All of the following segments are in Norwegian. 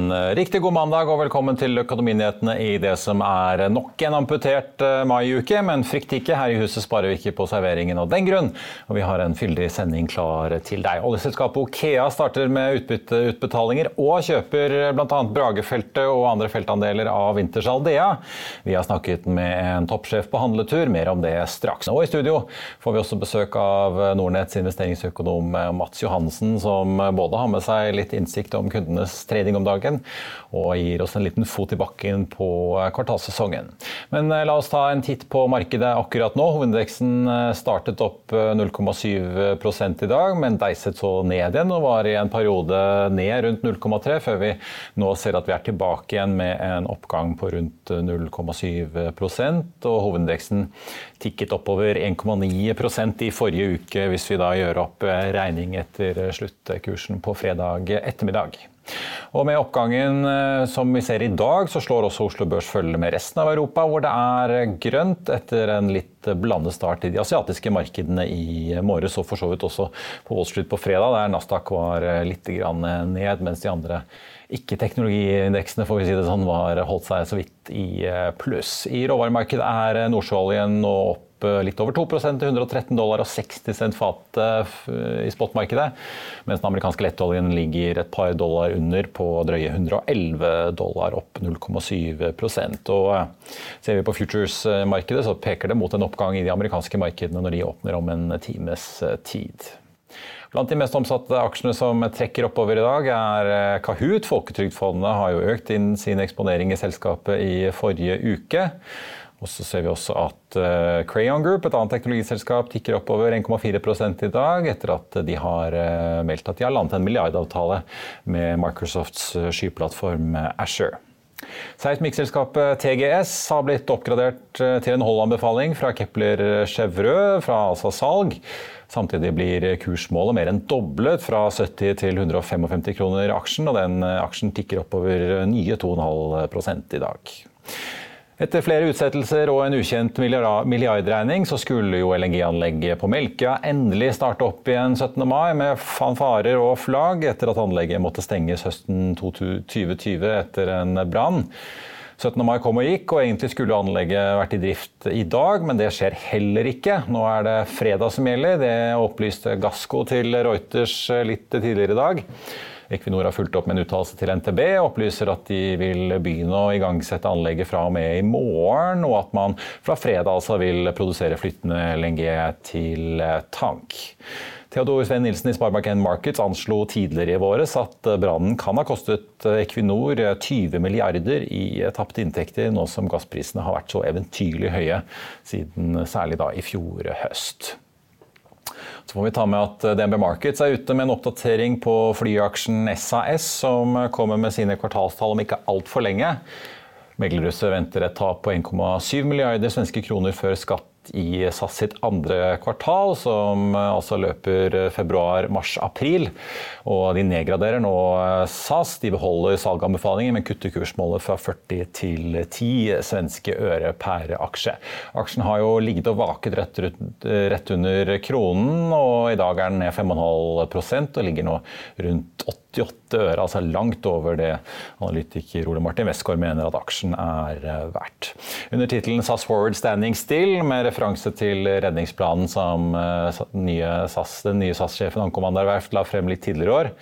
En eh, riktig god mandag og velkommen til Økonominyhetene i det som er nok en amputert eh, maiuke. Men frykt ikke, her i huset sparer vi ikke på serveringen av den grunn. Og vi har en fyldig sending klar til deg. Oljeselskapet Okea starter med utbytteutbetalinger og kjøper bl.a. Bragefeltet og andre feltandeler av Winters Aldea. Vi har snakket med en toppsjef på handletur, mer om det straks. Og i studio får vi også besøk av Nordnetts investeringsøkonom Mats Johansen, som både har med seg litt innsikt om kundenes trading om dagen, og gir oss en liten fot i bakken på kvartalssesongen. Men eh, la oss ta en titt på markedet akkurat nå. Hovedindeksen eh, startet opp 0,7 i dag, men deiset så ned igjen og var i en periode ned rundt 0,3, før vi nå ser at vi er tilbake igjen med en oppgang på rundt 0,7% og hovedindeksen tikket oppover 1,9% i forrige uke, hvis vi da gjør opp regning etter sluttkursen på fredag ettermiddag. Og Med oppgangen eh, som vi ser i dag, så slår også Oslo Børs følge med resten av Europa, hvor det er grønt etter en litt blandet start i de asiatiske markedene i morges, og for så vidt også på Wall Street på fredag, der Nasdaq var eh, litt ned, mens de andre ikke-teknologiindeksene får vi si det sånn, var holdt seg så vidt i eh, pluss. I råvaremarkedet er nordsjøoljen nå opp Eh, litt over 2% til 113 dollar og 60 cent fatet eh, i spotmarkedet. Mens den amerikanske lettoljen ligger et par dollar under på drøye 111 dollar, opp 0,7 Og eh, Ser vi på futures-markedet, så peker det mot en oppgang i de amerikanske markedene når de åpner om en times tid. Blant de mest omsatte aksjene som trekker oppover i dag, er Kahoot. Folketrygdfondet har jo økt inn sin eksponering i selskapet i forrige uke. Og så ser vi også at uh, Crayon Group, et annet teknologiselskap, tikker oppover 1,4 i dag, etter at de har uh, meldt at de har landet en milliardavtale med Microsofts uh, skyplattform Asher. Seismikkselskapet TGS har blitt oppgradert til en holdanbefaling fra Kepler Chevreux fra altså salg. Samtidig blir kursmålet mer enn doblet fra 70 til 155 kroner aksjen, og den aksjen tikker oppover nye 2,5 i dag. Etter flere utsettelser og en ukjent milliardregning, så skulle jo LNG-anlegget på Melkøya endelig starte opp igjen 17. mai med fanfarer og flagg, etter at anlegget måtte stenges høsten 2020 etter en brann. 17. mai kom og gikk, og egentlig skulle anlegget vært i drift i dag, men det skjer heller ikke. Nå er det fredag som gjelder. Det opplyste Gassco til Reuters litt tidligere i dag. Equinor har fulgt opp med en uttalelse til NTB og opplyser at de vil begynne å igangsette anlegget fra og med i morgen, og at man fra fredag altså vil produsere flyttende LNG til tank. Theodor Svein Nilsen i Sparebank1 Markets anslo tidligere i våres at brannen kan ha kostet Equinor 20 milliarder i tapte inntekter, nå som gassprisene har vært så eventyrlig høye siden særlig da i fjor høst. Så får vi ta med at eh, DNB Markets er ute med en oppdatering på flyaksjen SAS, som kommer med sine kvartalstall om ikke altfor lenge. Meglerhuset venter et tap på 1,7 milliarder svenske kroner før skatt i SAS sitt andre kvartal, som altså løper februar, mars, april. Og de nedgraderer nå SAS. De beholder salganbefalingen, men kutter kursmålet fra 40 til 10 svenske øre per aksje. Aksjen har jo ligget og vaket rett, rett under kronen, og i dag er den ned 5,5% og ligger nå rundt 88 øre, altså langt over det analytiker Ole Martin Westgård mener at aksjen er verdt. Under tittelen SAS Forward Standing Still, med referanse til redningsplanen som eh, den nye SAS-sjefen Ankomandar Verft la frem litt tidligere i år,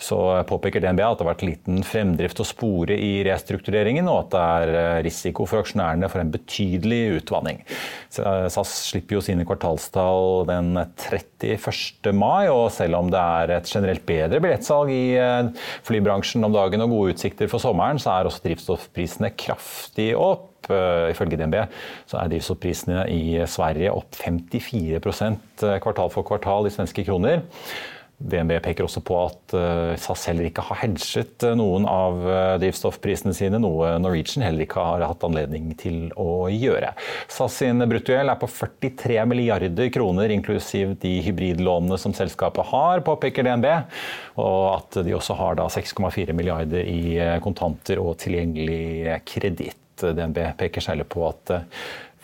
så påpeker DNB at det har vært liten fremdrift å spore i restruktureringen, og at det er eh, risiko for aksjonærene for en betydelig utvanning. SAS slipper jo sine kvartalstall den 31. mai, og selv om det er et generelt bedre billettsalg i eh, flybransjen om dagen og gode utsikter for sommeren, så er også drivstoffprisene kraftig opp. Eh, ifølge DNB så er drivstoffprisene i Sverige opp 54% kvartal for kvartal i svenske kroner. DNB peker også på at eh, SAS heller ikke har hedget eh, noen av eh, drivstoffprisene sine, noe Norwegian heller ikke har hatt anledning til å gjøre. SAS sin bruttogjeld er på 43 milliarder kroner, inklusiv de hybridlånene som selskapet har, påpeker DNB. Og at de også har 6,4 milliarder i kontanter og tilgjengelig kreditt. DNB peker særlig på at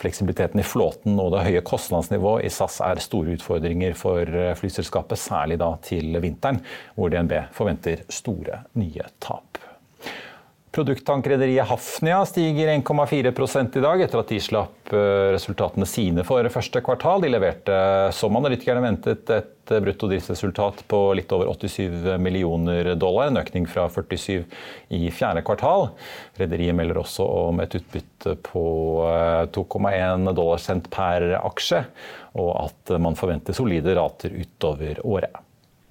Fleksibiliteten i flåten og det høye kostnadsnivået i SAS er store utfordringer for eh, flyselskapet, særlig da til vinteren, hvor DNB forventer store nye tap. Produkttankrederiet Hafnia stiger 1,4 i dag, etter at de slapp eh, resultatene sine for første kvartal. De leverte, som analytikerne ventet, et brutto driftsresultat på litt over 87 millioner dollar, en økning fra 47 i fjerde kvartal. Rederiet melder også om et utbytte på 2,1 eh, dollarcent per aksje, og at man forventer solide rater utover året.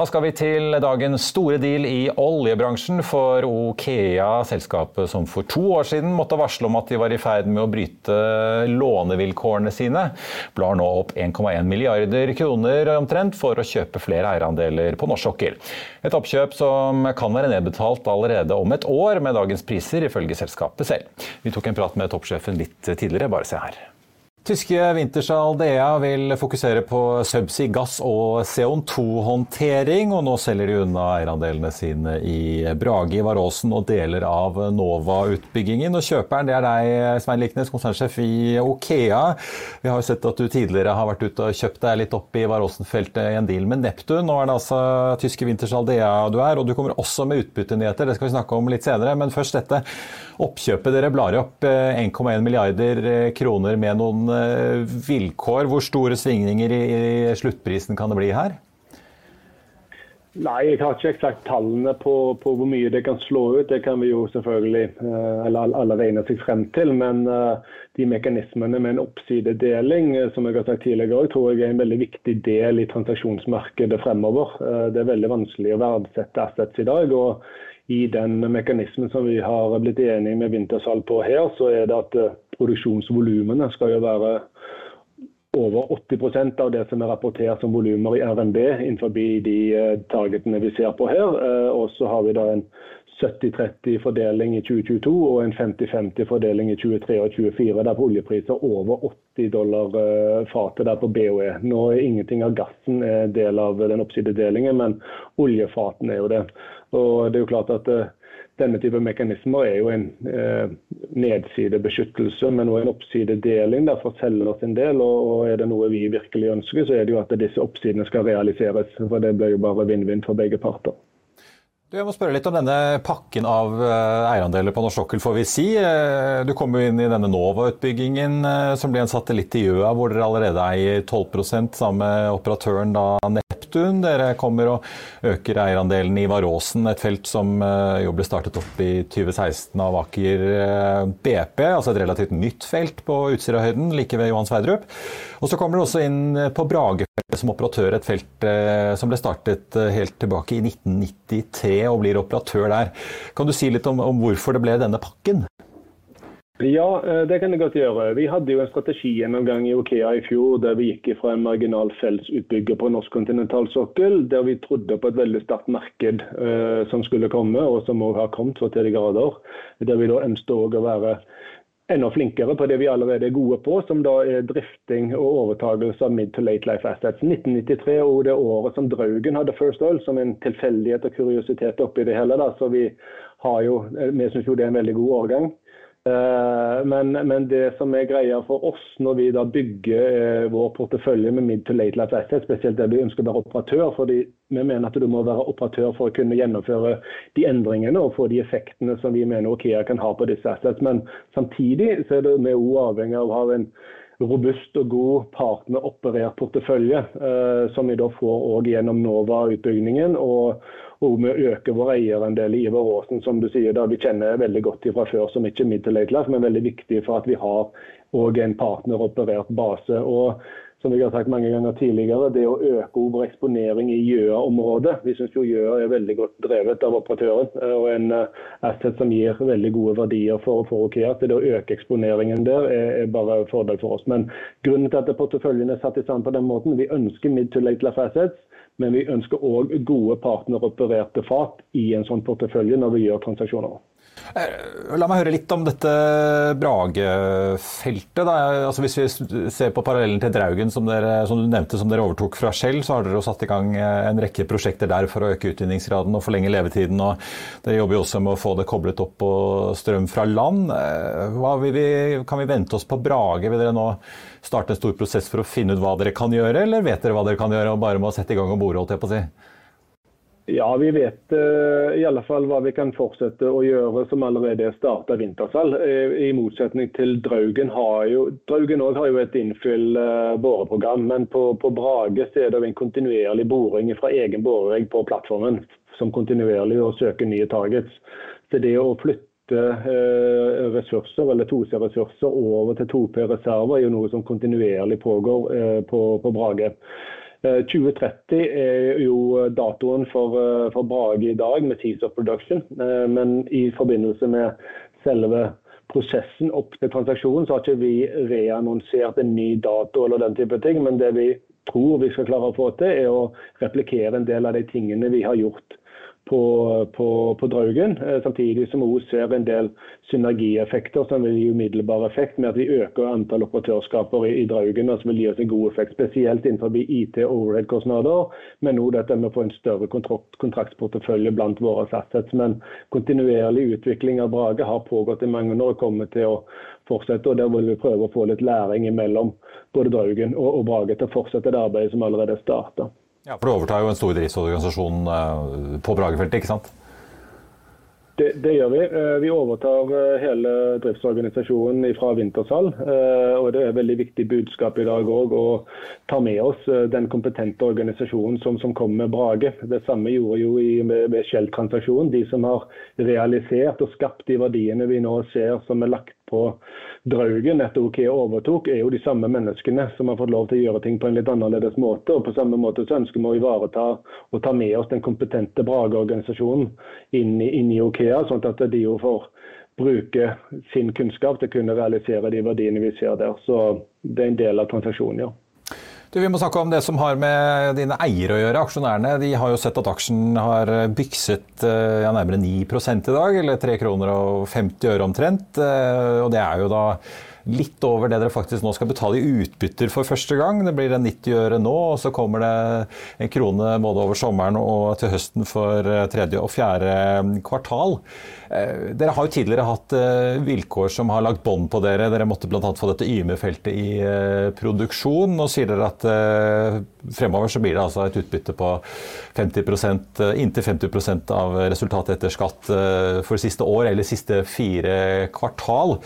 Da skal vi til dagens store deal i oljebransjen for Okea, selskapet som for to år siden måtte varsle om at de var i ferd med å bryte lånevilkårene sine, blar nå opp 1,1 milliarder kroner omtrent for å kjøpe flere eierandeler på norsk sokkel. Et oppkjøp som kan være nedbetalt allerede om et år med dagens priser, ifølge selskapet selv. Vi tok en prat med toppsjefen litt tidligere, bare se her. Tyske Wintershall DA vil fokusere på subsea gass og CO2-håndtering, og nå selger de unna eierandelene sine i Brage Varåsen og deler av Nova-utbyggingen. Og Kjøperen det er deg, Svein Liknes, konsernsjef i Okea. Vi har jo sett at du tidligere har vært ute og kjøpt deg litt opp i Varåsen-feltet i en deal med Neptun. Nå er det altså tyske Wintershall DA du er, og du kommer også med utbyttenyheter. Det skal vi snakke om litt senere. Men først dette oppkjøpet. Dere blar opp 1,1 eh, milliarder eh, kroner med noen vilkår. Hvor store svingninger i sluttprisen kan det bli her? Nei, jeg har ikke eksakt tallene på, på, hvor mye det kan slå ut. Det kan vi jo selvfølgelig eh, eller alle regne seg frem til. Men eh, de mekanismene med en oppsidedeling som jeg har sagt tidligere, tror jeg er en veldig viktig del i transaksjonsmarkedet fremover. Det er veldig vanskelig å verdsette assets i dag. og i den mekanismen som vi har blitt enige med Wintersal på her, så er det at produksjonsvolumene skal jo være over 80% av det som er rapportert som volumer i RNB innenfor de eh, targetene vi ser på her. Eh, og så har vi da en 70-30 fordeling i 2022 og en 50-50 fordeling i 2023 og 2024, der på oljepriser over 80 dollar eh, fatet der på BOE. Nå er ingenting av gassen del av den oppsidedelingen, men oljefatene er jo det. Og det er jo klart at denne type mekanismer er jo en eh, nedsidebeskyttelse, men også en oppsidedeling der for selger en del. Og, og er det noe vi virkelig ønsker, så er det jo at disse oppsidene skal realiseres. For det blir jo bare vinn-vinn for begge parter. Du, jeg må spørre litt om denne pakken av eh, eierandeler på norsk sokkel, får vi si. Eh, du kom jo inn i denne Nova-utbyggingen eh, som ble en satellitt i Gjøa, hvor dere allerede eier 12 sammen med operatøren da Neptun. Dere kommer og øker eierandelen i Varåsen, et felt som jo ble startet opp i 2016 av Aker BP. Altså et relativt nytt felt på Utsirahøyden, like ved Johan Sverdrup. Og så kommer dere også inn på Bragefeltet, som operatør et felt som ble startet helt tilbake i 1993, og blir operatør der. Kan du si litt om, om hvorfor det ble denne pakken? Ja, eh, det kan jeg godt gjøre. Vi hadde jo en strategigjennomgang i Okea i fjor der vi gikk fra en marginal feltsutbygger på norsk kontinentalsokkel, der vi trodde på et veldig sterkt marked uh, som skulle komme, og som òg har kommet for til de grader. Der vi da ønsket å være enda flinkere på det vi allerede er gode på, som da er drifting og overtakelse av mid to late life assets. 1993 og det året som Draugen hadde First Oil, som en tilfeldighet og kuriositet oppi det hele. Da. Så vi har jo, vi syns jo det er en veldig god årgang. Eh, men, men, det som er greia for oss når vi da bygger eh, vår portefølje med mid to late life assets, spesielt der vi ønsker å være operatør, fordi vi mener at du må være operatør for å kunne gjennomføre de endringene og få de effektene som vi mener Okea kan ha på disse assets. Men samtidig så er det vi òg avhengig av å ha en robust og god partneroperert portefølje, eh, som vi da får gjennom Nova-utbyggingen. og og vi øker vår eierandel i Ivar Aasen, som du sier, da vi kjenner veldig godt fra før, som ikke er middel men veldig viktig for at vi har en partneroperert base. og som jeg har sagt mange ganger tidligere, det å øke vår eksponering i Gjøa-området. Vi syns Gjøa er veldig godt drevet av operatøren og en eh, asset som gir veldig gode verdier for, for Okea. Det å øke eksponeringen der er, er bare fordel for oss. Men grunnen til at porteføljen er satt i stand på den måten, vi ønsker mid to late life assets. Men vi ønsker òg gode partneropererte fat i en sånn portefølje når vi gjør transaksjoner. Eh, la meg høre litt om dette Brage-feltet. Altså hvis vi ser på parallellen til Draugen, som, dere, som, du nevnte, som dere overtok fra Shell, så har dere satt i gang eh, en rekke prosjekter der for å øke utvinningsgraden og forlenge levetiden. og Dere jobber jo også med å få det koblet opp på strøm fra land. Eh, hva vi, kan vi vente oss på Brage? Vil dere nå starte en stor prosess for å finne ut hva dere kan gjøre, eller vet dere hva dere kan gjøre og bare må sette i gang og bore? holdt jeg på å si? Ja, vi vet uh, i alle fall hva vi kan fortsette å gjøre som allerede er starta vintersalg. I, I motsetning til Draugen har jo Draugen også har jo et innfyll uh, boreprogram, men på, på, Brage så er det en kontinuerlig boring fra egen borerigg på plattformen som kontinuerlig å søke nye targets. Så det å flytte ressurser eller 2C-ressurser over til 2P-reserver er jo noe som kontinuerlig pågår på, på Brage. 2030 eh, er jo datoen for, eh, for Brage i dag med Tease of Production. Eh, men i forbindelse med selve prosessen opp til transaksjonen, så har ikke vi reannonsert en ny dato eller den type ting. Men det vi tror vi skal klare å få til, er å replikere en del av de tingene vi har gjort på, på, på Draugen. Eh, samtidig som vi ser en del synergieffekter som vil gi umiddelbar effekt med at vi øker antall operatørskaper i, i Draugen, og som vil gi oss en god effekt. Spesielt innenfor IT overhead-kostnader, men òg dette med å få en større kontrakt, kontraktsportefølje blant våre assets. Men kontinuerlig utvikling av Brage har pågått i mange år og kommer til å fortsette. og Der vil vi prøve å få litt læring mellom både Draugen og, og Brage til å fortsette det arbeidet som allerede er starta. Ja, For du overtar jo en stor driftsorganisasjon eh, på Bragefeltet, ikke sant? Det, det, gjør vi. Eh, vi overtar eh, hele driftsorganisasjonen fra Vintersal. Og det er et veldig viktig budskap i dag òg å ta med oss den kompetente organisasjonen som, som kom med Brage. Det samme gjorde jo i, med, med Shell-transaksjonen. De som har realisert og skapt de verdiene vi nå ser som er lagt på Draugen etter OK overtok, er jo de samme menneskene som har fått lov til å gjøre ting på en litt annerledes måte. og På samme måte så ønsker vi å ivareta og ta med oss den kompetente Brage-organisasjonen inn, inn, i OKEA, sånn at de jo får bruke sin kunnskap til å kunne realisere de verdiene vi ser der. Så det er en del av transaksjonen, ja. Du, vi må snakke om det som har med dine eiere å gjøre. Aksjonærene de har jo sett at aksjen har bykset eh, ja, nærmere 9 i dag, eller 3 kroner og 50 øre omtrent. Eh, og det er jo da litt over det dere faktisk nå skal betale i utbytter for første gang. Det blir en 90 øre nå, og så kommer det en krone både over sommeren og til høsten for eh, tredje og fjerde kvartal. Eh, dere har jo tidligere hatt eh, vilkår som har lagt bånd på dere. Dere måtte bl.a. få dette YME-feltet i produksjon. Nå sier dere at fremover så blir det altså et utbytte på 50% inntil 50% av resultatet etter skatt for siste år eller siste fire kvartal.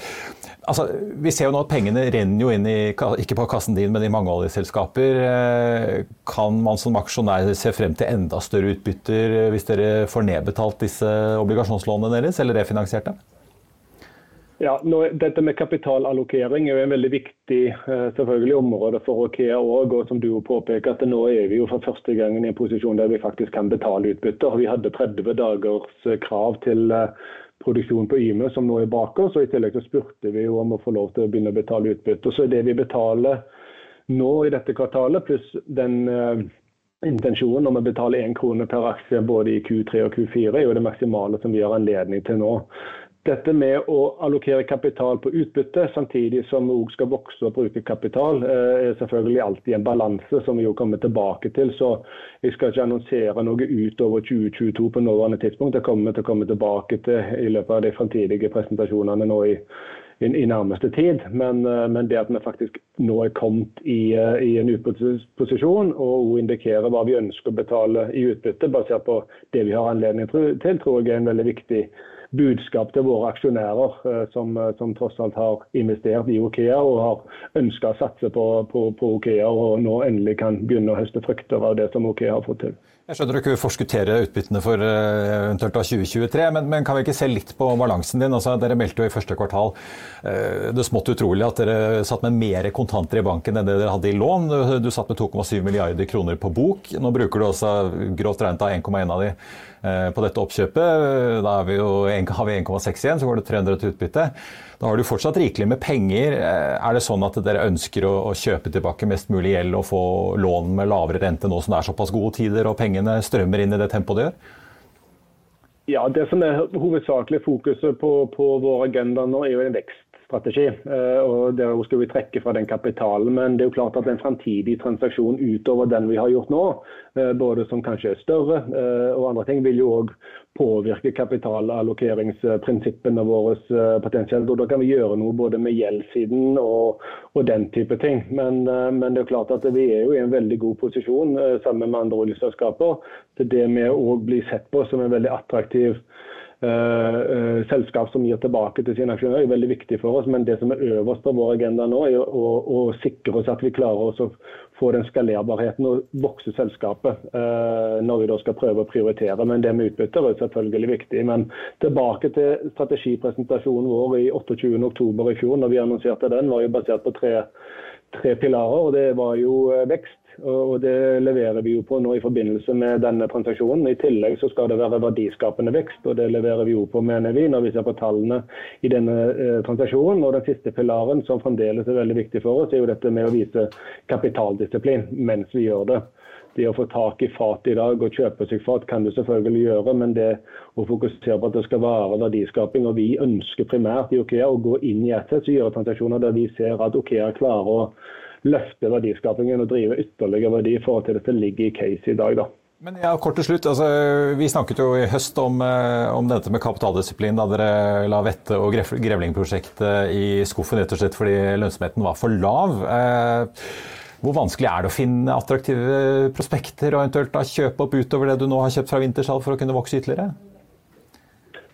Altså, vi ser jo nå at pengene renner jo inn i, ikke på kassen din, men i mange oljeselskaper. Eh, kan man som aksjonær se frem til enda større utbytter hvis dere får nedbetalt disse obligasjonslånene deres, eller refinansiert dem? Ja, nå, Dette med kapitalallokering er jo en veldig viktig eh, selvfølgelig område for Okea òg. Og som du påpeker, at nå er vi jo for første gang i en posisjon der vi faktisk kan betale utbytter. Vi hadde 30 dagers eh, krav til eh, produksjon på Yme som nå er bak oss. og I tillegg så spurte vi jo om å få lov til å begynne å betale utbytte. Så det vi betaler nå i dette kvartalet, pluss den intensjonen om å betale én krone per aksje både i Q3 og Q4, er jo det maksimale som vi har anledning til nå dette med å allokere kapital på utbytte, samtidig som vi òg skal vokse og bruke kapital, eh, er selvfølgelig alltid en balanse som vi jo kommer tilbake til. Så jeg skal ikke annonsere noe utover 2022 på nåværende tidspunkt. Det kommer vi til å komme tilbake til i løpet av de fremtidige presentasjonene nå i, i, i nærmeste tid. Men, eh, men, det at vi faktisk nå er kommet i, eh, i en utbytteposisjon og indikerer hva vi ønsker å betale i utbytte, basert på det vi har anledning til, tror jeg er en veldig viktig budskap til våre aksjonærer, eh, som, eh, som tross alt har investert i Okea og har ønska å satse på, på, på, Okea, og nå endelig kan begynne å høste frukter av det som Okea har fått til. Jeg skjønner du ikke forskuttere utbyttene for eventuelt eventuelt 2023, men, men, kan vi ikke se litt på balansen din? Altså, dere meldte jo i første kvartal det smått utrolig at dere satt med mer kontanter i banken enn det dere hadde i lån. Du, satt med 2,7 milliarder kroner på bok. Nå bruker du også grovt regnet av 1,1 av de på dette oppkjøpet. Da vi jo, har vi 1,6 igjen, så går det 300 til utbytte. Da har du fortsatt rikelig med penger. Er det sånn at dere ønsker å, å kjøpe tilbake mest mulig gjeld og få lån med lavere rente nå som det er såpass gode tider og pengene strømmer inn i det tempoet det gjør? Ja, Det som er hovedsakelig fokuset på, på vår agenda nå, er jo en vekst strategi. Eh, og Der skal vi trekke fra den kapitalen. Men det er jo klart at en framtidig transaksjon utover den vi har gjort nå, eh, både som kanskje er større eh, og andre ting, vil jo òg påvirke kapitalallokeringsprinsippene våre potensielt. og Da kan vi gjøre noe både med gjeldssiden og, og den type ting. Men, men, det er klart at vi er jo i en veldig god posisjon sammen med andre oljeselskaper til det med å bli sett på som en veldig attraktiv selskap som gir tilbake til sine aksjonærer, er veldig viktig for oss. Men det som er øverst på vår agenda nå, er å, å sikre oss at vi klarer oss å få den skalerbarheten og vokse selskapet eh, når vi da skal prøve å prioritere. Men det med utbytter er selvfølgelig viktig. Men tilbake til strategipresentasjonen vår i 28.10 i fjor, når vi annonserte den, var jo basert på tre, tre pilarer. og Det var jo vekst og Det leverer vi jo på nå i forbindelse med denne transaksjonen. I tillegg så skal det være verdiskapende vekst, og det leverer vi jo på, mener vi, når vi ser på tallene i denne eh, transaksjonen. Og Den siste pilaren, som fremdeles er veldig viktig for oss, er jo dette med å vise kapitaldisiplin mens vi gjør det. Det å få tak i fat i dag og kjøpe seg fat kan du selvfølgelig gjøre, men det å fokusere på at det skal være verdiskaping, og vi ønsker primært i Okea å gå inn i assets og gjøre transaksjoner der vi ser at Okea klarer å løfte verdiskapingen og drive ytterligere verdi i forhold til det som ligger i case i dag. da. Men ja, kort til slutt, altså, Vi snakket jo i høst om, eh, om dette med kapitaldisiplin da dere la Vette og Grevling-prosjektet i skuffen rett og slett fordi lønnsomheten var for lav. Eh, hvor vanskelig er det å finne attraktive prospekter og eventuelt da kjøpe opp utover det du nå har kjøpt fra Wintershall for å kunne vokse ytterligere?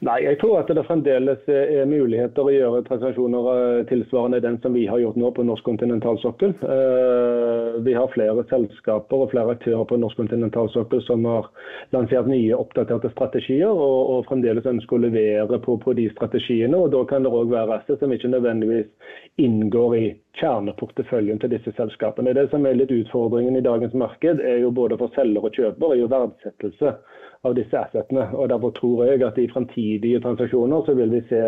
Nei, jeg tror at det fremdeles er muligheter å gjøre transaksjoner eh, tilsvarende den som vi har gjort nå på norsk kontinentalsokkel. Eh, vi har flere selskaper og flere aktører på norsk kontinentalsokkel som har lansert nye, oppdaterte strategier, og, og fremdeles ønsker å levere på, på, de strategiene. og Da kan det òg være assets som ikke nødvendigvis inngår i kjerneporteføljen til disse selskapene. Det som er litt utfordringen i dagens marked, er jo både for selger og kjøper, er jo verdsettelse av disse assetene. og Derfor tror jeg at i fremtidige transaksjoner så vil vi se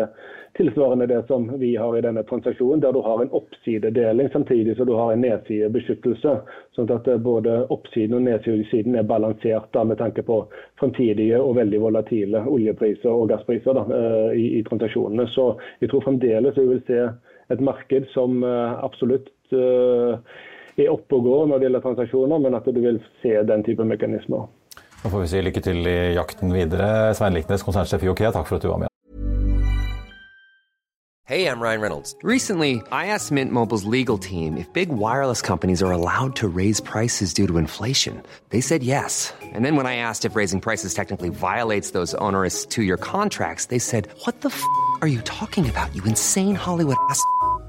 tilsvarende det som vi har i denne transaksjonen, der du har en oppsidedeling samtidig som du har en nedsidebeskyttelse. Sånn at både oppsiden og nedsiden er balansert da, med tanke på fremtidige og veldig volatile oljepriser og gasspriser da, eh, i, i, transaksjonene. Så jeg tror fremdeles vi vil se et marked som eh, absolutt er oppe og går når det gjelder transaksjoner, men at du vil se den type mekanismer. Får vi si lykke til i jakten videre. Svein Liknes, konsernsjef i OK, takk for at du var med. Hey, I'm Ryan Reynolds. Recently, I asked Mint Mobile's legal team if big wireless companies are allowed to raise prices due to inflation. They said yes. And then when I asked if raising prices technically violates those onerous two-year contracts, they said, "What the f*** are you talking about? You insane Hollywood ass."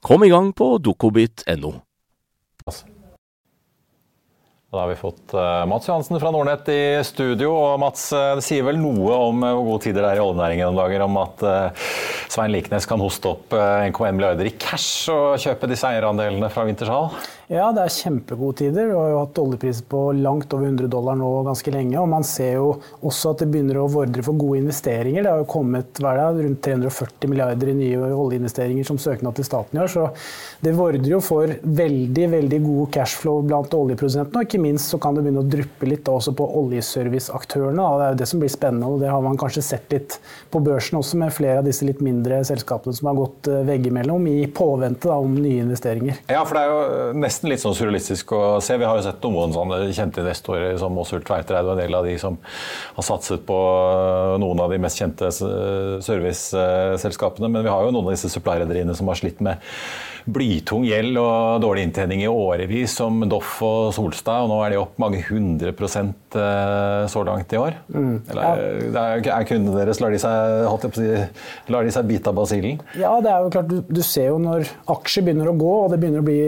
Kom i gang på dokobit.no. Da har vi fått uh, Mats Johansen fra Nordnett i studio. og Mats, uh, Det sier vel noe om uh, hvor gode tider det er i oljenæringen om dager, om at Svein Liknes kan hoste opp 1,1 milliarder i cash og kjøpe disse eierandelene fra Wintershall? Ja, det er kjempegode tider. Vi har jo hatt oljepriser på langt over 100 dollar nå ganske lenge. Og man ser jo også at det begynner å vordre for gode investeringer. Det har jo kommet hva er det, rundt 340 milliarder i nye oljeinvesteringer som søknad til staten år. Så det vordrer jo for veldig veldig god cashflow blant oljeprodusentene. Og ikke minst så kan det begynne å dryppe litt også på oljeserviceaktørene. Det er jo det som blir spennende, og det har man kanskje sett litt på børsen også, med flere av disse litt mindre selskapene som har gått eh, veggimellom i påvente da, om nye investeringer. Ja, for det er jo nesten nesten litt sånn surrealistisk å se. Vi har jo sett noen sånne kjente investorer som Åsult Tveitereid og en del av de som har satset på noen av de mest kjente serviceselskapene. Men vi har jo noen av disse supply-rederiene som har slitt med blytung gjeld og dårlig inntjening i årevis, som Doff og Solstad. Og nå er de opp mange hundre prosent eh, så langt i år. Mm, Eller, ja. er, er kundene deres Lar de seg, lar de seg bite av basillen? Ja, det er jo klart. Du, du, ser jo når aksjer begynner å gå og det begynner å bli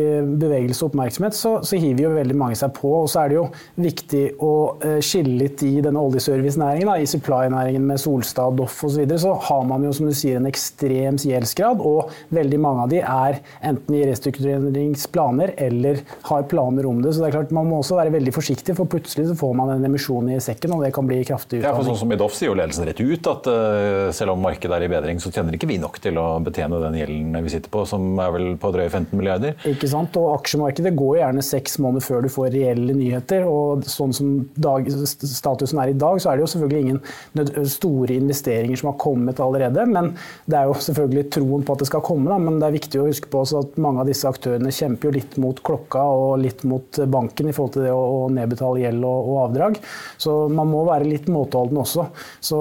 bevegelse og oppmerksomhet, så, så hiver jo veldig mange seg på. Og så er det jo viktig å uh, skille litt i denne oljeservicenæringen, i supply-næringen med Solstad, Doff osv. Så, videre, så har man jo som du sier en ekstrem gjeldsgrad, og veldig mange av de er enten i restruktureringsplaner eller har planer om det. Så det er klart Man må også være veldig forsiktig, for plutselig så får man en emisjon i sekken, og det kan bli kraftig utdanning. Ja, for sånn som I Doff sier jo ledelsen rett ut at uh, selv om markedet er i bedring, så tjener ikke vi nok til å betjene den gjelden vi sitter på, som er vel på drøye 15 milliarder. Ikke sant, og Aksjemarkedet går gjerne seks måneder før du får reelle nyheter. og Sånn som dag, statusen er i dag, så er det jo selvfølgelig ingen store investeringer som har kommet allerede. Men det er jo selvfølgelig troen på at det skal komme. Da, men det er viktig å huske på at mange av disse aktørene kjemper jo litt mot klokka og litt mot banken i forhold til det å nedbetale gjeld og, og avdrag. Så man må være litt måteholden også. Så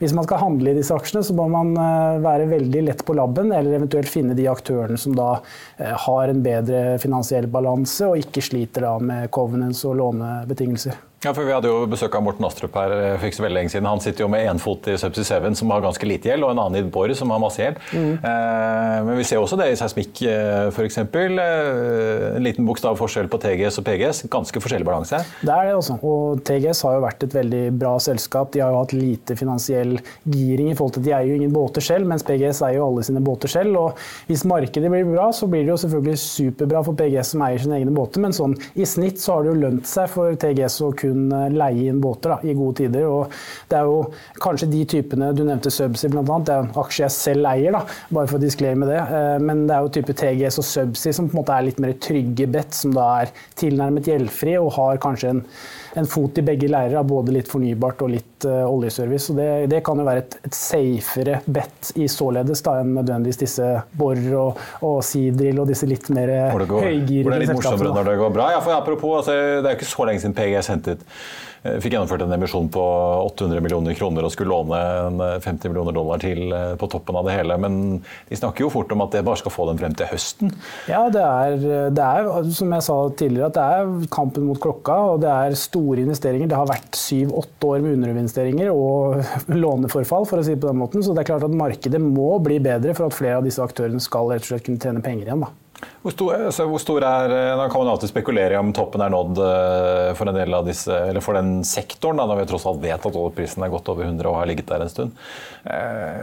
hvis man skal handle i disse aksjene, så må man eh, være veldig lett på labben, eller eventuelt finne de aktørene som da eh, har en bedre finansiell balanse og ikke sliter da med covenants og lånebetingelser. Ja, for Vi hadde jo besøk av Morten Astrup her eh, for ikke så veldig lenge siden. Han sitter jo med én fot i Subsea Seven, som har ganske lite gjeld, og en annen i Borr, som har masse gjeld. Mm. Eh, men vi ser også det i seismikk, eh, f.eks. Eh, en liten bokstav forskjell på TGS og PGS. Ganske forskjellig balanse. Det er det også. Og TGS har jo vært et veldig bra selskap. De har jo hatt lite finansiell giring i forhold til at de eier jo ingen båter selv, mens PGS eier jo alle sine båter selv. Og hvis markedet blir bra, så blir det jo selvfølgelig superbra for PGS som eier sine egne båter, men sånn i snitt så har det jo lønt seg for TGS å kun kunne leie inn båter da, i gode tider. Og det er jo kanskje de typene Du nevnte Subsea bl.a. Det er en aksje jeg selv eier, da, bare for å disklere med det. Eh, men det er jo type TGS og Subsea som på en måte er litt mer trygge bet, som da er tilnærmet gjeldfri og har kanskje en en fot i begge leirer, både litt fornybart og litt uh, oljeservice. Og det, det, kan jo være et, et safere bet i således da, enn nødvendigvis disse Borr og, og Seadrill og disse litt mer høygirede. Hvor det er litt morsommere når det går bra. Ja, for apropos, altså, det er jo ikke så lenge siden PGS hentet fikk gjennomført en emisjon på 800 millioner kroner og skulle låne 50 millioner dollar til på toppen av det hele. Men de snakker jo fort om at det bare skal få dem frem til høsten. Ja, det er, det er som jeg sa tidligere, at det er kampen mot klokka. Og det er store investeringer. Det har vært syv-åtte år med underinvesteringer og låneforfall, for å si det på den måten. Så det er klart at markedet må bli bedre for at flere av disse aktørene skal rett og slett kunne tjene penger igjen. da. Hvor stor, altså, hvor stor, er eh, Da kan man alltid spekulere i om toppen er nådd eh, for en del av disse, eller for den sektoren, da, når vi tross alt vet at oljeprisen er godt over 100 og har ligget der en stund. Eh,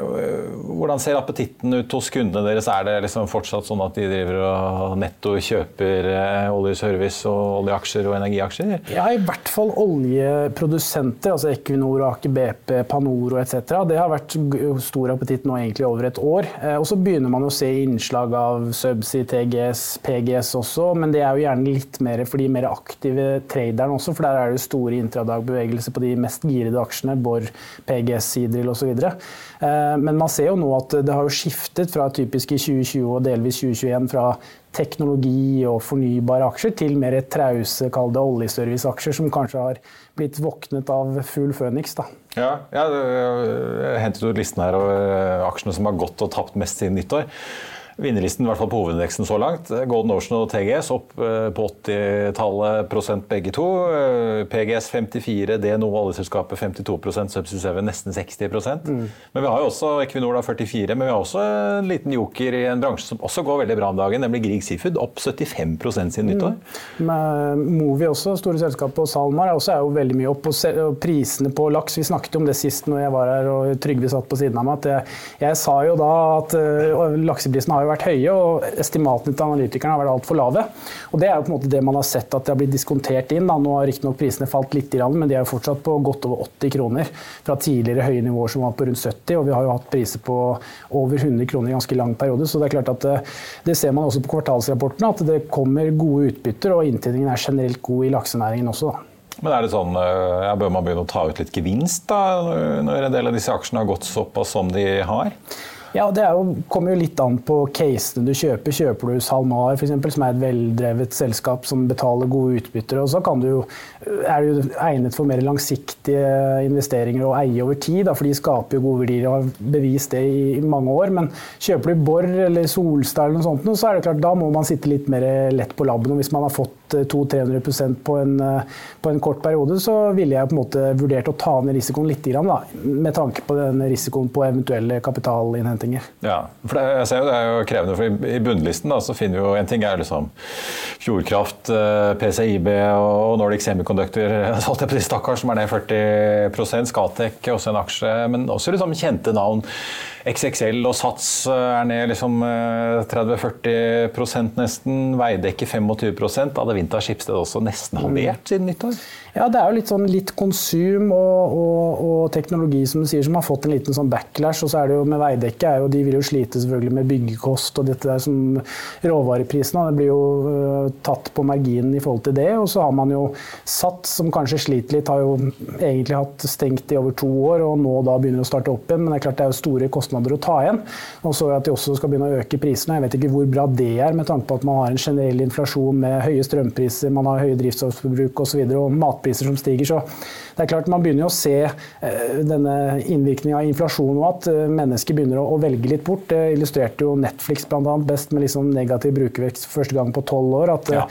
hvordan ser appetitten ut hos kundene deres? Er det liksom fortsatt sånn at de driver og netto kjøper oljeservice og oljeaksjer og energiaksjer? Ja, i hvert fall oljeprodusenter, altså Equinor, Aker BP, Panoro etc. Det har vært stor appetitt nå egentlig over et år. Og så begynner man å se innslag av Subsea, TG PGS, PGS også, men det er jo gjerne litt mer for de mer aktive traderne også, for der er det store intradagbevegelser på de mest girede aksjene, Bor, PGS, Sidril osv. Eh, men man ser jo nå at det har jo skiftet fra typisk i 2020 og delvis 2021 fra teknologi og fornybare aksjer til mer trause, kall det oljeserviceaksjer, som kanskje har blitt våknet av full føniks. da. Ja, jeg hentet ut listen her over aksjene som har gått og tapt mest siden nyttår vinnerlisten i hvert fall på hovedindeksen så langt. Golden Ocean og TGS opp eh, på 80-tallet prosent begge to. Eh, PGS 54, DNO oljeselskapet 52% Subsea 7 nesten 60 mm. Men vi har jo også Equinor da 44, men vi har også en liten joker i en bransje som også går veldig bra om dagen, nemlig Grieg Seafood. Opp 75% siden nyttår. Mm. Movi også, store selskap og SalMar, også, er jo veldig mye opp. Og prisene på laks, vi snakket om det sist når jeg var her og Trygve satt på siden av meg, at jeg, jeg sa jo da at uh, lakseprisen har vært høye, og estimatene til analytikerne har vært altfor lave. Og Det er jo på en måte det man har sett at det har blitt diskontert inn. Da. Nå har riktignok prisene falt litt, men de er jo fortsatt på godt over 80 kroner fra tidligere høye nivåer som var på rundt 70. Og vi har jo hatt priser på over 100 kroner i ganske lang periode. Så det er klart at det, eh, ser man også på kvartalsrapportene, at det kommer gode utbytter, og inntjeningen er generelt god i laksenæringen også. da. Men er det sånn, eh, ja, Bør man begynne å ta ut litt gevinst da, når en del av disse aksjene har gått såpass som de har? Ja, Det jo, kommer jo litt an på casene du kjøper. Kjøper du SalMar, for eksempel, som er et veldrevet selskap som betaler gode utbytter, og så du, er det jo egnet for mer langsiktige investeringer å eie over tid, da, for de skaper jo gode verdier og har bevist det i mange år. Men kjøper du Borr eller Solstad, eller noe sånt, så er det klart, da må man sitte litt mer lett på labben. Og hvis man har fått 200-300 på, en, på en kort periode, så ville jeg på en måte vurdert å ta ned risikoen litt, da, med tanke på den risikoen på eventuelle kapitalinnhentinger. Ja, for det, jeg ser jo det er jo krevende, for I bunnlisten da, så finner vi jo en ting er liksom Fjordkraft, eh, PCIB og Nordic Semiconductor, stakkars, som er ned 40% Scatec også en aksje, men også liksom kjente navn. XXL og Sats eh, er ned liksom 30-40 eh, nesten. Veidekke 25% Adevinta Skipsted også nesten halvert siden nyttår. Ja, det er jo litt sånn litt konsum og, og, og, teknologi som du sier, som har fått en liten sånn backlash. Og så er det jo med Veidekke, jo, de vil jo slite selvfølgelig med byggekost og dette der som råvareprisene. Det blir jo uh, tatt på marginen i forhold til det. Og så har man jo Sats, som kanskje sliter litt, har jo egentlig hatt stengt i over to år, og nå da begynner å starte opp igjen. Men det er klart det er jo store kostnader å ta igjen. Og så at de også skal begynne å øke prisene. Jeg vet ikke hvor bra det er, med tanke på at man har en generell inflasjon med høye strømpriser, man har høye drivstoffforbruk osv. Og, og matpriser matpriser som stiger. Så det er klart man begynner å se eh, denne innvirkningen av inflasjon og at eh, mennesker begynner å velge litt bort. Det illustrerte jo Netflix annet best med liksom negativ brukervekst første gang på tolv år. At eh, ja.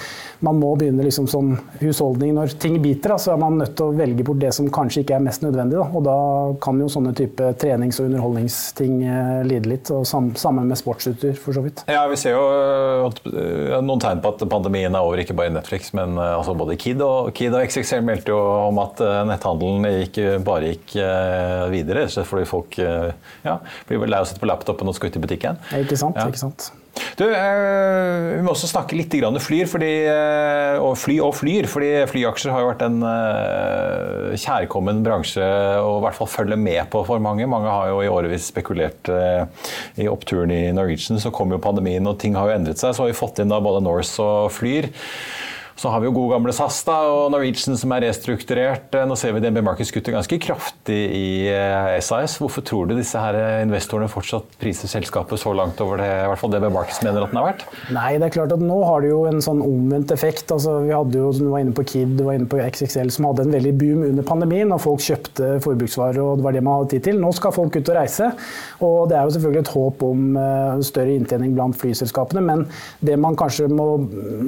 man må begynne liksom som husholdning når ting biter, så er man nødt til å velge bort det som kanskje ikke er mest nødvendig. Da. Og da kan jo sånne type trenings- og underholdningsting lide litt. og Sammen med sportsutstyr, for så vidt. Ja, vi ser jo noen tegn på at pandemien er over, ikke bare i Netflix, men altså både Kid og, Kid og XXL meldte jo om at netthandelen ikke bare gikk eh, videre, fordi folk eh, ja, blir vel lei av å sitte på laptopen og skal ut i butikken. Ikke sant, ja. ikke sant. Du, eh, vi må også snakke litt om flyr, fordi, og fly og flyr. fordi Flyaksjer har jo vært en kjærkommen bransje å i hvert fall følge med på for mange. Mange har jo i årevis spekulert i oppturen i Norwegian. Så kom jo pandemien og ting har jo endret seg. Så har vi fått inn da både Norse og Flyr. Så har vi jo gode gamle SAS da, og Norwegian som er restrukturert. Nå ser vi DNB Markets kutter ganske kraftig i SAS. Hvorfor tror du disse her investorene fortsatt priser selskapet så langt over det i hvert fall DNB Markets mener at den er verdt? Nei, det er klart at nå har det jo en sånn omvendt effekt. Altså, vi hadde jo, Du var inne på Kid, du var inne på XXL, som hadde en veldig boom under pandemien. og Folk kjøpte forbruksvarer, og det var det man hadde tid til. Nå skal folk ut og reise. og Det er jo selvfølgelig et håp om uh, større inntjening blant flyselskapene. Men det man kanskje må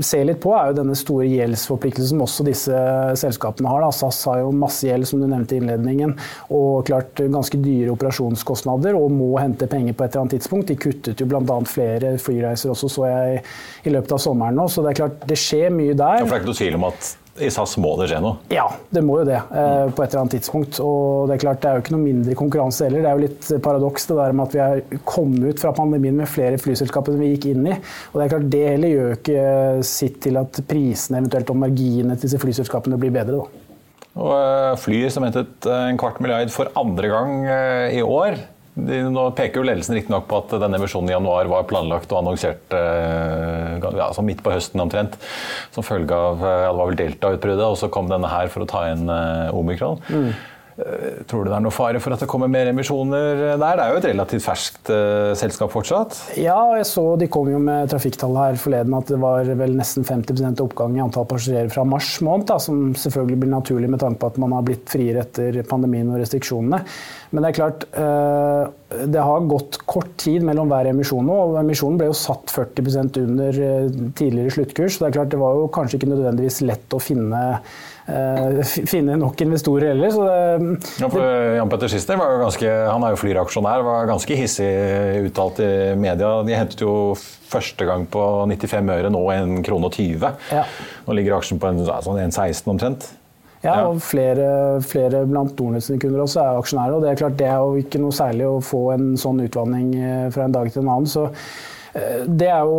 se litt på, er jo denne store store gjeldsforpliktelser som også disse selskapene har. Da. SAS har jo masse gjeld, som du nevnte i innledningen, og klart ganske dyre operasjonskostnader og må hente penger på et eller annet tidspunkt. De kuttet jo bl.a. flere flyreiser også, så jeg i løpet av sommeren nå. Så det er klart, det skjer mye der. Ja, for det er ikke noe tvil om at i SAS må det skje noe? Ja, det må jo det. Eh, på et eller annet tidspunkt. Og det er klart, det er jo ikke noe mindre konkurranse heller. Det er jo litt paradoks det der med at vi har kommet ut fra pandemien med flere flyselskaper enn vi gikk inn i. Og det er klart, det heller gjør ikke sitt til at prisene eventuelt og marginene til disse flyselskapene blir bedre. da. Og eh, som hentet en kvart milliard for andre gang eh, i år. Nå peker jo ledelsen riktignok på at denne emisjonen i januar var planlagt og annonsert eh, ja, altså midt på høsten omtrent. Som følge av ja, det var vel delta-utbruddet, og så kom denne her for å ta inn uh, omikron. Mm. Tror du det er noe fare for at det kommer mer emisjoner der? Det er jo et relativt ferskt uh, selskap fortsatt? Ja, jeg så de kom jo med trafikktallet her forleden at det var vel nesten 50% oppgang i antall passasjerer fra mars måned. Da, som selvfølgelig blir naturlig med tanke på at man har blitt friere etter pandemien og restriksjonene. Men det er klart, uh, det har gått kort tid mellom hver emisjon nå. og Emisjonen ble jo satt 40% under tidligere sluttkurs. så Det er klart det var jo kanskje ikke nødvendigvis lett å finne Eh, finne nok investorer heller. Så det, ja, for Jan Petter Schister var jo ganske, han er jo Flyr-aksjonær, var ganske hissig uttalt i media. De hentet jo første gang på 95 øre, nå 1 krone og 20. Ja. Nå ligger aksjen på en, sånn 1,16 omtrent. Ja, og flere, flere blant Dornesen-kunder også er aksjonærer. og Det er klart det er jo ikke noe særlig å få en sånn utvanning eh, fra en dag til en annen. så det er jo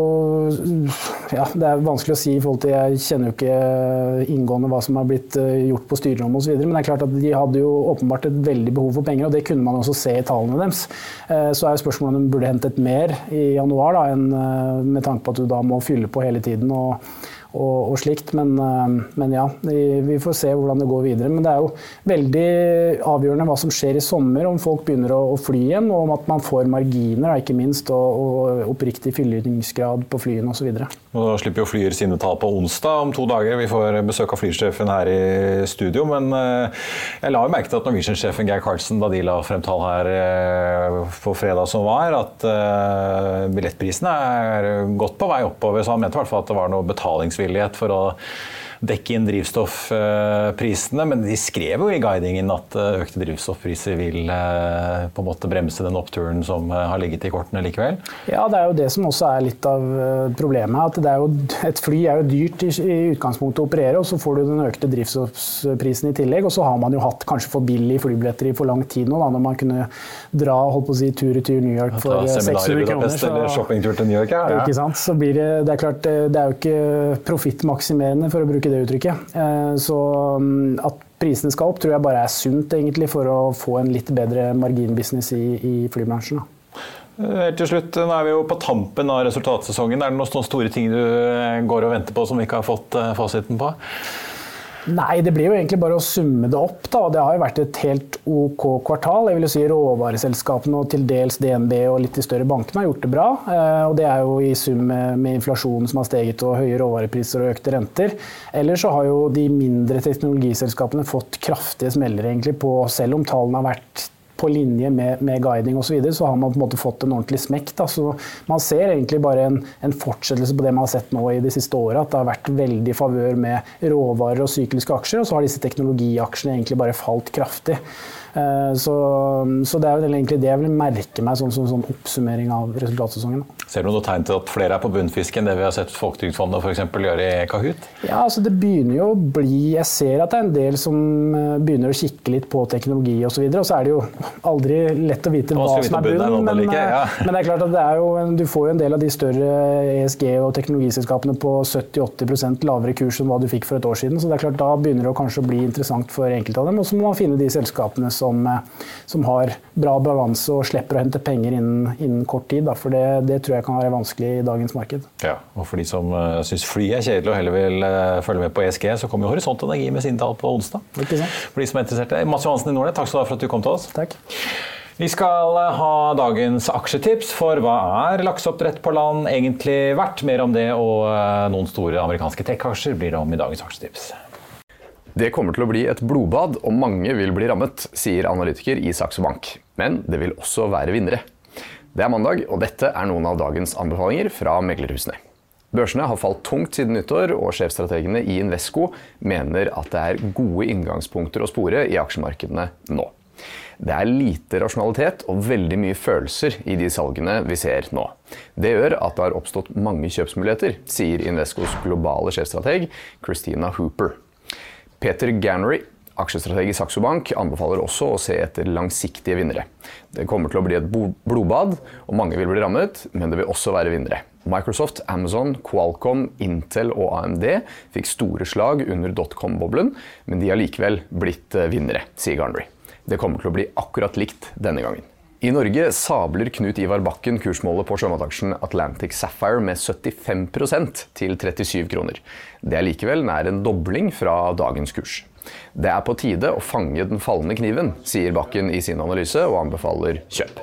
ja, det er vanskelig å si i forhold til Jeg kjenner jo ikke inngående hva som har blitt eh, gjort på styrerommet osv. Men det er klart at de hadde jo åpenbart et veldig behov for penger, og det kunne man også se i tallene deres. Eh, så er jo spørsmålet om de burde hentet mer i januar, da, enn eh, med tanke på at du da må fylle på hele tiden. og og, og slikt. Men, eh, men, ja, vi får se hvordan det går videre. Men det er jo veldig avgjørende hva som skjer i sommer, om folk begynner å, å fly igjen, og om at man får marginer, ikke minst, og, og oppriktig fyllingsgrad på flyene osv. Da slipper jo Flyer sine tall på onsdag om to dager. Vi får besøk av flysjefen her i studio. Men eh, jeg la jo merke til at Norwegian-sjefen Geir Karlsen, da de la frem tall her eh, på fredag som var, at billettprisene er godt på vei oppover. Så han mente i hvert fall at det var noe betalings betalingsvillighet for å dekke inn drivstoffprisene. Men de skrev jo i guidingen at eh, økte drivstoffpriser vil eh, på en måte bremse den oppturen som eh, har ligget i kortene likevel? Ja, det er jo det som også er litt av problemet. at jo, Et fly er jo dyrt i, i, utgangspunktet å operere, og så får du den økte drivstoffprisen i tillegg. Og så har man jo hatt kanskje for billige flybilletter i for lang tid nå, da, når man kunne dra holdt på å si, tur-retur New York for 600 kroner. Så, eller shoppingtur til New York, ja. ja. Ikke sant? Så blir det, det er klart, det er jo ikke profittmaksimerende, for å bruke det uttrykket. Eh, så mm, at prisene skal opp, tror jeg bare er sunt egentlig for å få en litt bedre marginbusiness i, i flybransjen. Eh, helt til slutt, Nå er vi jo på tampen av resultatsesongen. Er det noen store ting du eh, går og venter på som vi ikke har fått fasiten på? Nei, det blir jo egentlig bare å summe det opp. Da. Det har jo vært et helt OK kvartal. Jeg vil jo si Råvareselskapene og til dels DNB og litt de større bankene har gjort det bra. Eh, og det er jo i sum med inflasjonen som har steget og høye råvarepriser og økte renter. Ellers så har jo de mindre teknologiselskapene fått kraftige smeller egentlig på, selv om tallene har vært på linje med, med guiding osv., så, videre, så har man på en måte fått en ordentlig smekk. Da. Så man ser egentlig bare en, en, fortsettelse på det man har sett nå i de siste åra. At det har vært veldig favør med råvarer og sykliske aksjer, og så har disse teknologiaksjene egentlig bare falt kraftig. Eh, så, så, det er vel egentlig det jeg vil merke meg som, sånn, sånn, sånn oppsummering av resultatsesongen. Ser du noe tegn til at flere er på bunnfisk enn det vi har sett Folketrygdfondet f.eks. gjøre i Kahoot? Ja, altså det begynner jo å bli Jeg ser at det er en del som eh, begynner å kikke litt på teknologi osv. Og, så og så er det jo aldri lett å vite hva som er bunnen. Men, like, ja. Eh, men, det er klart at det er jo, du får jo en del av de større ESG- og teknologiselskapene på 70-80% lavere kurs enn hva du fikk for et år siden. Så det er klart da begynner det å kanskje bli interessant for enkelte av dem. Og så må man finne de selskapene som, som har bra balanse og slipper å hente penger innen, innen kort tid. Da, for det, det, tror jeg kan være vanskelig i dagens marked. Ja, og For de som uh, syns fly er kjedelig og heller vil uh, følge med på ESG, så kommer Horisont Energi med sine tall på onsdag. For de som er interessert. Mats Johansen i Nordnett, takk skal du ha for at du kom til oss. Takk. Vi skal ha dagens aksjetips, for hva er lakseoppdrett på land egentlig verdt? Mer om det og noen store amerikanske tech-aksjer blir det om i dagens aksjetips. Det kommer til å bli et blodbad, og mange vil bli rammet, sier analytiker i Saxo Bank. Men det vil også være vinnere. Det er mandag, og dette er noen av dagens anbefalinger fra meglerhusene. Børsene har falt tungt siden nyttår, og sjefstrategene i Invesco mener at det er gode inngangspunkter å spore i aksjemarkedene nå. Det er lite rasjonalitet og veldig mye følelser i de salgene vi ser nå. Det gjør at det har oppstått mange kjøpsmuligheter, sier Invescos globale sjefstrateg Christina Hooper. Peter Gannery, aksjestrateg i Saxo Bank, anbefaler også å se etter langsiktige vinnere. Det kommer til å bli et blodbad, og mange vil bli rammet, men det vil også være vinnere. Microsoft, Amazon, Qualcomm, Intel og AMD fikk store slag under dotcom-boblen, men de har likevel blitt eh, vinnere, sier Garnery. Det kommer til å bli akkurat likt denne gangen. I Norge sabler Knut Ivar Bakken kursmålet på sjømataksjen Atlantic Sapphire med 75% til 37 kroner. Det er likevel nær en dobling fra dagens kurs. Det er på tide å fange den fallende kniven, sier Bakken i sin analyse, og anbefaler kjøp.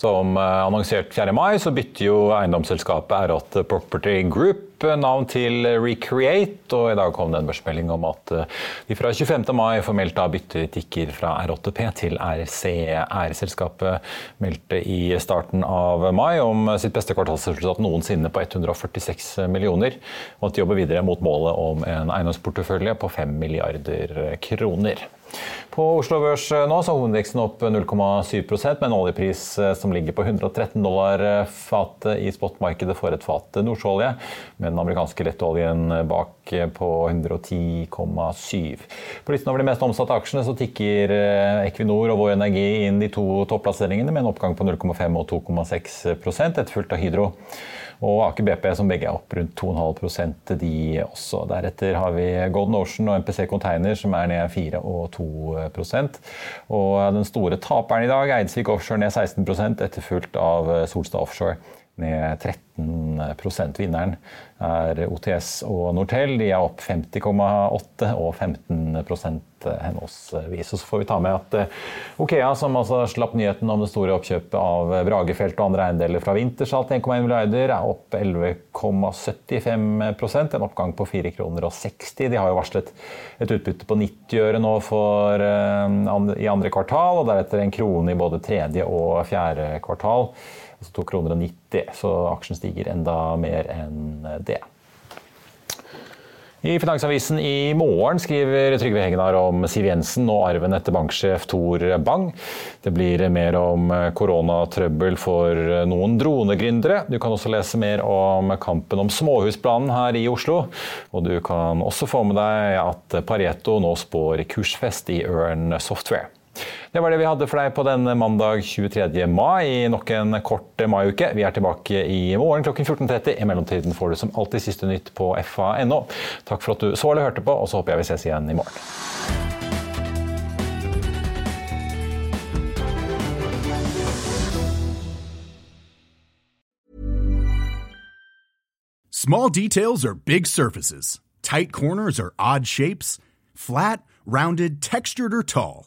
Som eh, annonsert 4. mai så bytter jo eiendomsselskapet Erat Property Group navn til Recreate, og i dag kom det en børsmelding om at eh, de fra 25. mai formelt da bytter tikker fra R8P til RCE. R-selskapet meldte i starten av mai om sitt beste kvartalsresultat noensinne på 146 millioner, og at de jobber videre mot målet om en eiendomsportefølje på 5 milliarder kroner. På Oslo Børs eh, nå så hovedindeksen opp 0,7% med en oljepris eh, som ligger på 113 dollar eh, fatet i spotmarkedet for et fat nordsjøolje, med den amerikanske lettoljen bak på 110,7. På listen over de mest omsatte aksjene så tikker Equinor og Vår Energi inn de to topplasseringene med en oppgang på 0,5 og 2,6% etterfulgt av Hydro og Aker BP, som begge er opp rundt 2,5 de også. Deretter har vi Golden Ocean og MPC Container, som er ned 4 og 2% Og den store taperen i dag, Eidsvik Offshore, ned 16% etterfulgt av Solstad Offshore ned 13% Vinneren er OTS og Nortel. De er opp 50,8 og 15% henholdsvis. Og så får vi ta med at eh, Okea, som altså slapp nyheten om det store oppkjøpet av Bragefelt og andre eiendeler fra Wintershall 1,1 milliarder, er opp 11,75% en oppgang på 4 kroner og 60. De har jo varslet et utbytte på 90 øre nå for, uh, i andre kvartal, og deretter en krone i både tredje og fjerde kvartal altså 2 kroner og 90, så aksjen stiger enda mer enn det. I Finansavisen i morgen skriver Trygve Hegnar om Siv Jensen og arven etter banksjef Tor Bang. Det blir mer om koronatrøbbel for noen dronegründere. Du kan også lese mer om kampen om småhusplanen her i Oslo. Og du kan også få med deg at Pareto nå spår kursfest i Ørn Software. Det var det vi hadde for deg på denne mandag 23. mai, i nok en kort maiuke. Vi er tilbake i morgen klokken 14.30. I mellomtiden får du som alltid siste nytt på fa.no. Takk for at du så eller hørte på, og så håper jeg vi ses igjen i morgen. Small details are big surfaces. Tight corners are odd shapes. Flat, rounded, textured or tall.